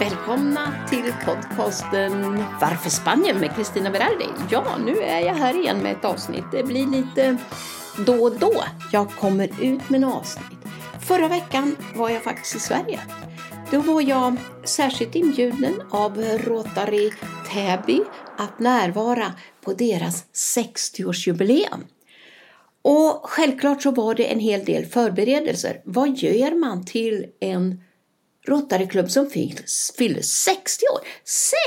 Välkomna till podcasten Varför Spanien med Kristina Berardi. Ja, nu är jag här igen med ett avsnitt. Det blir lite då och då jag kommer ut med en avsnitt. Förra veckan var jag faktiskt i Sverige. Då var jag särskilt inbjuden av Rotary Täby att närvara på deras 60-årsjubileum. Och självklart så var det en hel del förberedelser. Vad gör man till en Rotaryklubb som fyller 60 år?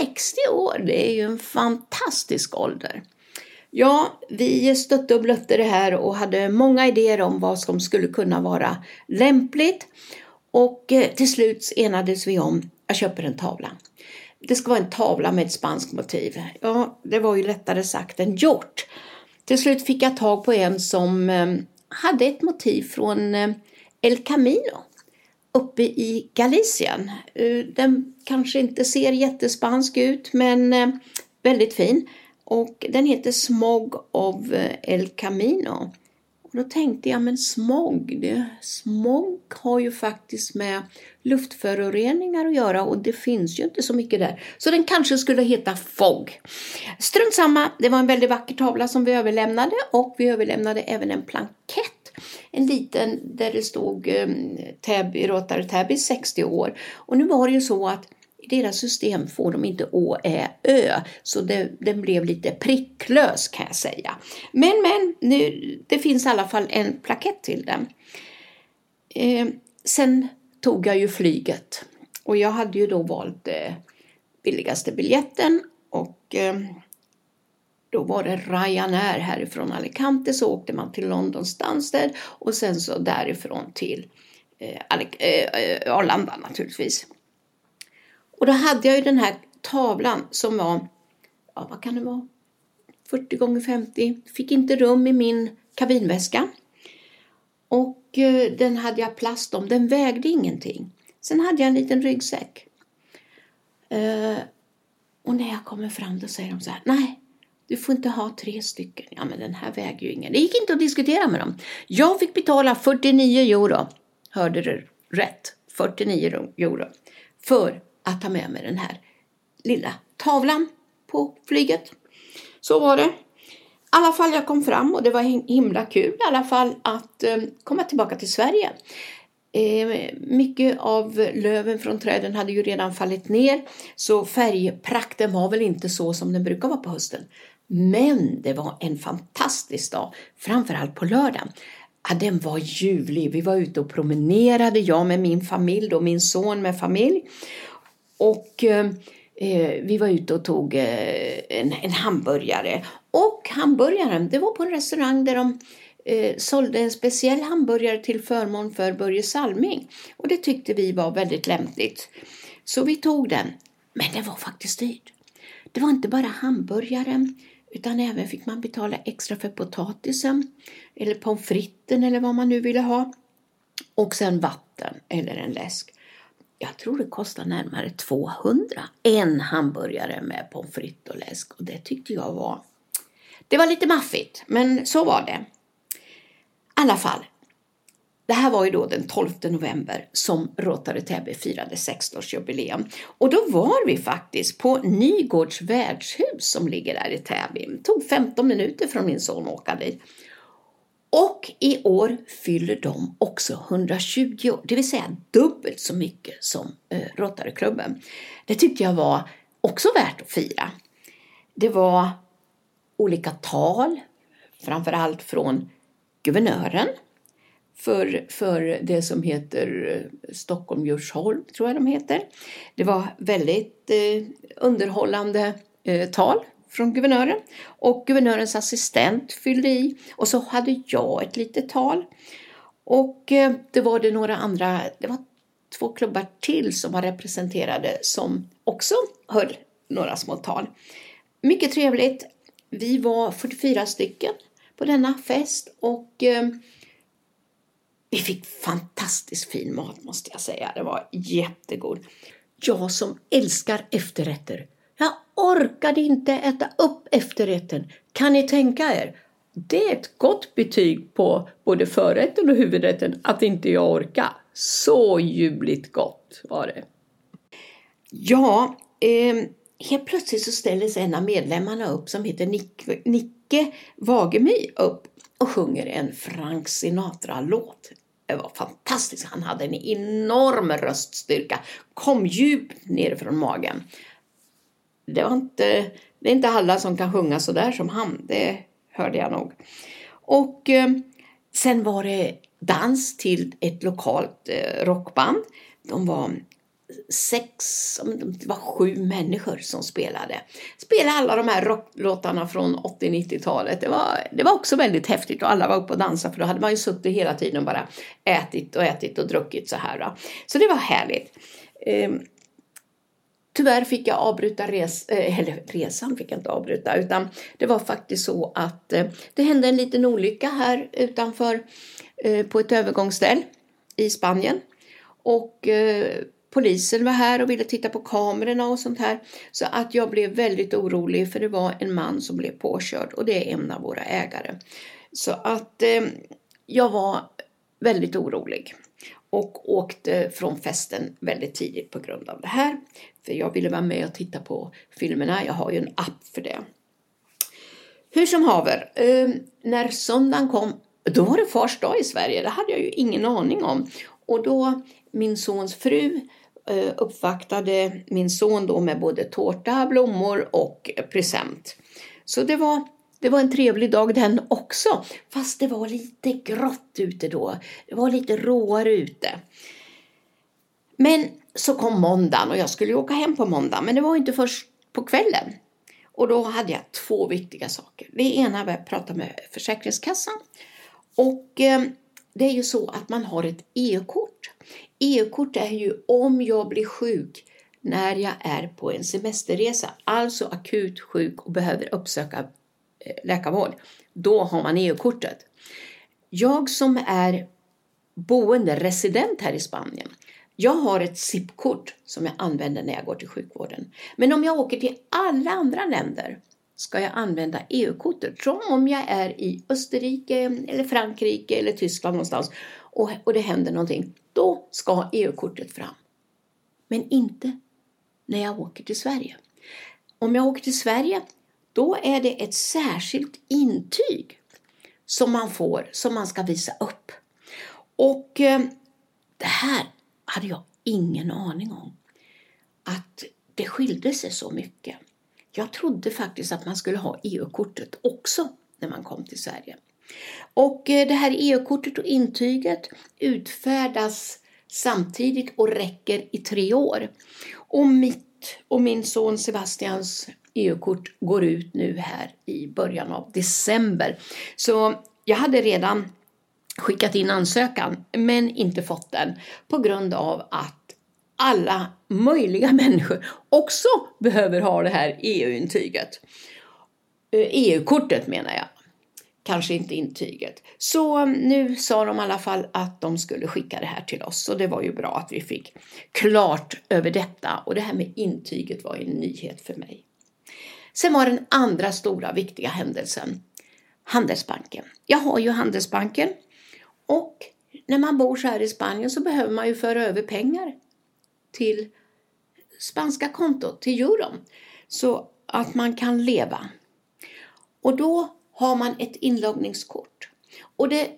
60 år, det är ju en fantastisk ålder. Ja, vi stötte och blötte det här och hade många idéer om vad som skulle kunna vara lämpligt. Och eh, till slut enades vi om, jag köper en tavla. Det ska vara en tavla med ett spanskt motiv. Ja, det var ju lättare sagt än gjort. Till slut fick jag tag på en som eh, hade ett motiv från eh, El Camino uppe i Galicien. Eh, den kanske inte ser jättespansk ut men eh, väldigt fin. Och den heter Smog of eh, El Camino. Och då tänkte jag, men smog, det, smog har ju faktiskt med luftföroreningar att göra och det finns ju inte så mycket där. Så den kanske skulle heta FOG. Strunt samma, det var en väldigt vacker tavla som vi överlämnade och vi överlämnade även en plankett. En liten där det stod eh, Täby, Rotary Täby 60 år. Och nu var det ju så att i deras system får de inte Å, Ä, Ö, så det, den blev lite pricklös kan jag säga. Men, men, nu, det finns i alla fall en plakett till den. Eh, sen tog jag ju flyget och jag hade ju då valt eh, billigaste biljetten och eh, då var det Ryanair härifrån Alicante så åkte man till London Stansted och sen så därifrån till eh, eh Arlanda naturligtvis. Och då hade jag ju den här tavlan som var, ja vad kan det vara, 40 gånger 50. Fick inte rum i min kabinväska. Och eh, den hade jag plast om, den vägde ingenting. Sen hade jag en liten ryggsäck. Eh, och när jag kommer fram då säger de så här, nej, du får inte ha tre stycken. Ja, men den här väger ju ingen. Det gick inte att diskutera med dem. Jag fick betala 49 euro, hörde du rätt, 49 euro, för att ta med mig den här lilla tavlan på flyget. Så var det. I alla fall jag kom fram och det var himla kul i alla fall att eh, komma tillbaka till Sverige. Eh, mycket av löven från träden hade ju redan fallit ner så färgprakten var väl inte så som den brukar vara på hösten. Men det var en fantastisk dag, framförallt på lördagen. Ja, den var ljuvlig. Vi var ute och promenerade, jag med min familj och min son med familj. Och eh, eh, vi var ute och tog eh, en, en, hamburgare. Och hamburgaren, det var på en restaurang där de eh, sålde en speciell hamburgare till förmån för Börje Salming. Och det tyckte vi var väldigt lämpligt. Så vi tog den. Men det var faktiskt dyrt. Det var inte bara hamburgaren utan även fick man betala extra för potatisen eller pommes fritesen eller vad man nu ville ha. Och sen vatten eller en läsk jag tror det kostade närmare 200. En hamburgare med pommes frites och läsk och det tyckte jag var... Det var lite maffigt, men så var det. I alla fall, det här var ju då den 12 november som Rotary Täby firade 60-årsjubileum. Och då var vi faktiskt på Nygårds värdshus som ligger där i Täby. Det tog 15 minuter från min son att åka dit. Och i år fyller de också 120 år, det vill säga dubbelt så mycket som eh, Rotaryklubben. Det tyckte jag var också värt att fira. Det var olika tal, framförallt från guvernören för, för det som heter eh, Stockholm Djursholm, tror jag de heter. Det var väldigt eh, underhållande eh, tal från guvernören och guvernörens assistent fyllde i och så hade jag ett litet tal. Och eh, det var det några andra, det var två klubbar till som var representerade som också höll några små tal. Mycket trevligt. Vi var 44 stycken på denna fest och eh, vi fick fantastiskt fin mat måste jag säga. Det var jättegod. Jag som älskar efterrätter jag orkade inte äta upp efterrätten. Kan ni tänka er? Det är ett gott betyg på både förrätten och huvudrätten att inte jag orkar. Så ljuvligt gott var det. Ja, eh, helt plötsligt så ställer sig en av medlemmarna upp som heter Nick, Nicke Wagemy upp och sjunger en Frank Sinatra-låt. Det var fantastiskt. Han hade en enorm röststyrka. Kom djupt ner från magen. Det, var inte, det är inte alla som kan sjunga så där som han. Det hörde jag nog. Och eh, sen var det dans till ett lokalt eh, rockband. De var sex, det var sju människor som spelade. Spelade alla de här rocklåtarna från 80-90-talet. Det var, det var också väldigt häftigt och alla var uppe och dansade för då hade man ju suttit hela tiden och bara ätit och ätit och druckit så här. Då. Så det var härligt. Ehm, tyvärr fick jag avbryta res, eh, eller resan, fick jag inte avbryta, utan det var faktiskt så att eh, det hände en liten olycka här utanför eh, på ett övergångsställ i Spanien. Och eh, polisen var här och ville titta på kamerorna och sånt här. Så att jag blev väldigt orolig för det var en man som blev påkörd och det är en av våra ägare. Så att eh, jag var väldigt orolig och åkte från festen väldigt tidigt på grund av det här. För jag ville vara med och titta på filmerna. Jag har ju en app för det. Hur som haver, eh, när söndagen kom, då var det fars dag i Sverige. Det hade jag ju ingen aning om. Och då min sons fru Eh, uppvaktade min son då med både tårta, blommor och present. Så det var, det var en trevlig dag den också, fast det var lite grått ute då. Det var lite råare ute. Men så kom måndagen och jag skulle åka hem på måndag, men det var inte först på kvällen. Och då hade jag två viktiga saker. Det ena var att prata med Försäkringskassan och eh, det är ju så att man har ett EU-kort. EU-kort är ju om jag blir sjuk när jag är på en semesterresa, alltså akut sjuk och behöver uppsöka eh, läkarvård. Då har man EU-kortet. Jag som är boende, resident här i Spanien, jag har ett SIP-kort som jag använder när jag går till sjukvården. Men om jag åker till alla andra länder ska jag använda EU-kortet. Som om jag är i Österrike, eller Frankrike eller Tyskland någonstans och, och det händer någonting. Då ska EU-kortet fram. Men inte när jag åker till Sverige. Om jag åker till Sverige, då är det ett särskilt intyg som man får, som man ska visa upp. Och eh, det här hade jag ingen aning om. Att det skilde sig så mycket. Jag trodde faktiskt att man skulle ha EU-kortet också när man kom till Sverige. Och eh, det här EU-kortet och intyget utfärdas samtidigt och räcker i tre år. Och mitt och min son Sebastians EU-kort går ut nu här i början av december. Så jag hade redan skickat in ansökan men inte fått den på grund av att alla möjliga människor också behöver ha det här EU-intyget. EU-kortet eh, e menar jag kanske inte intyget. Så mm, nu sa de i alla fall att de skulle skicka det här till oss och det var ju bra att vi fick klart över detta och det här med intyget var en nyhet för mig. Sen var den andra stora viktiga händelsen Handelsbanken. Jag har ju Handelsbanken och när man bor så här i Spanien så behöver man ju föra över pengar till spanska kontot, till euron, så att man kan leva. Och då har man ett inloggningskort. Och det,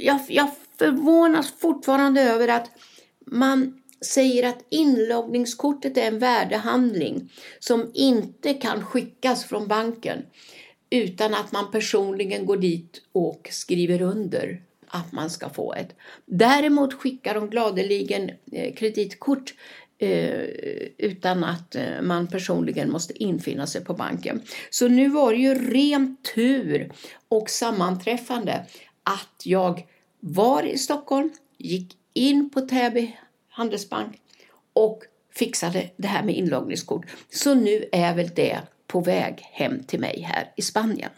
jag, jag förvånas fortfarande över att man säger att inloggningskortet är en värdehandling som inte kan skickas från banken utan att man personligen går dit och skriver under att man ska få ett. Däremot skickar de gladeligen eh, kreditkort eh, utan att eh, man personligen måste infinna sig på banken. Så nu var det ju ren tur och sammanträffande att jag var i Stockholm, gick in på Täby handelsbank och fixade det här med inloggningskort. Så nu är väl det på väg hem till mig här i Spanien.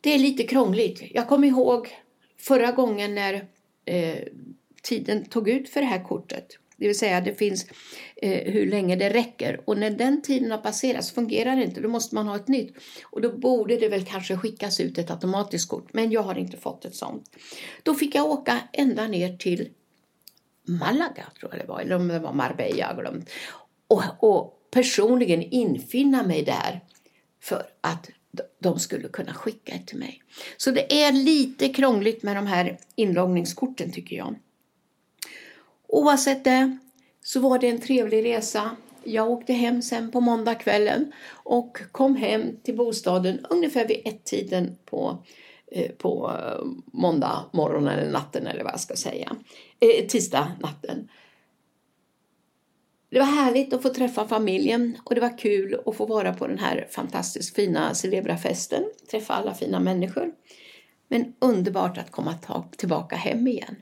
Det är lite krångligt. Jag kommer ihåg förra gången när eh, tiden tog ut för det här kortet det vill säga det finns eh, hur länge det räcker. Och när den tiden har passerat så fungerar det inte. Då måste man ha ett nytt. Och då borde det väl kanske skickas ut ett automatiskt kort. Men jag har inte fått ett sånt. Då fick jag åka ända ner till Malaga, tror jag det var, eller om det var Marbella, jag glömt. Och, och personligen infinna mig där för att de skulle kunna skicka ett till mig. Så det är lite krångligt med de här inloggningskorten tycker jag. Oavsett det så var det en trevlig resa. Jag åkte hem sen på måndagskvällen och kom hem till bostaden ungefär vid ett-tiden på, eh, på eh, måndag morgonen eller natten eller vad jag ska säga. Eh, tisdag natten. Det var härligt att få träffa familjen och det var kul att få vara på den här fantastiskt fina Celebra-festen, träffa alla fina människor. Men underbart att komma tillbaka hem igen.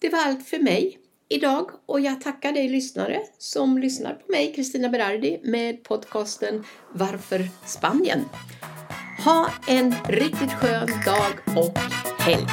Det var allt för mig idag och jag tackar dig lyssnare som lyssnar på mig, Kristina Berardi, med podcasten Varför Spanien? Ha en riktigt skön dag och helg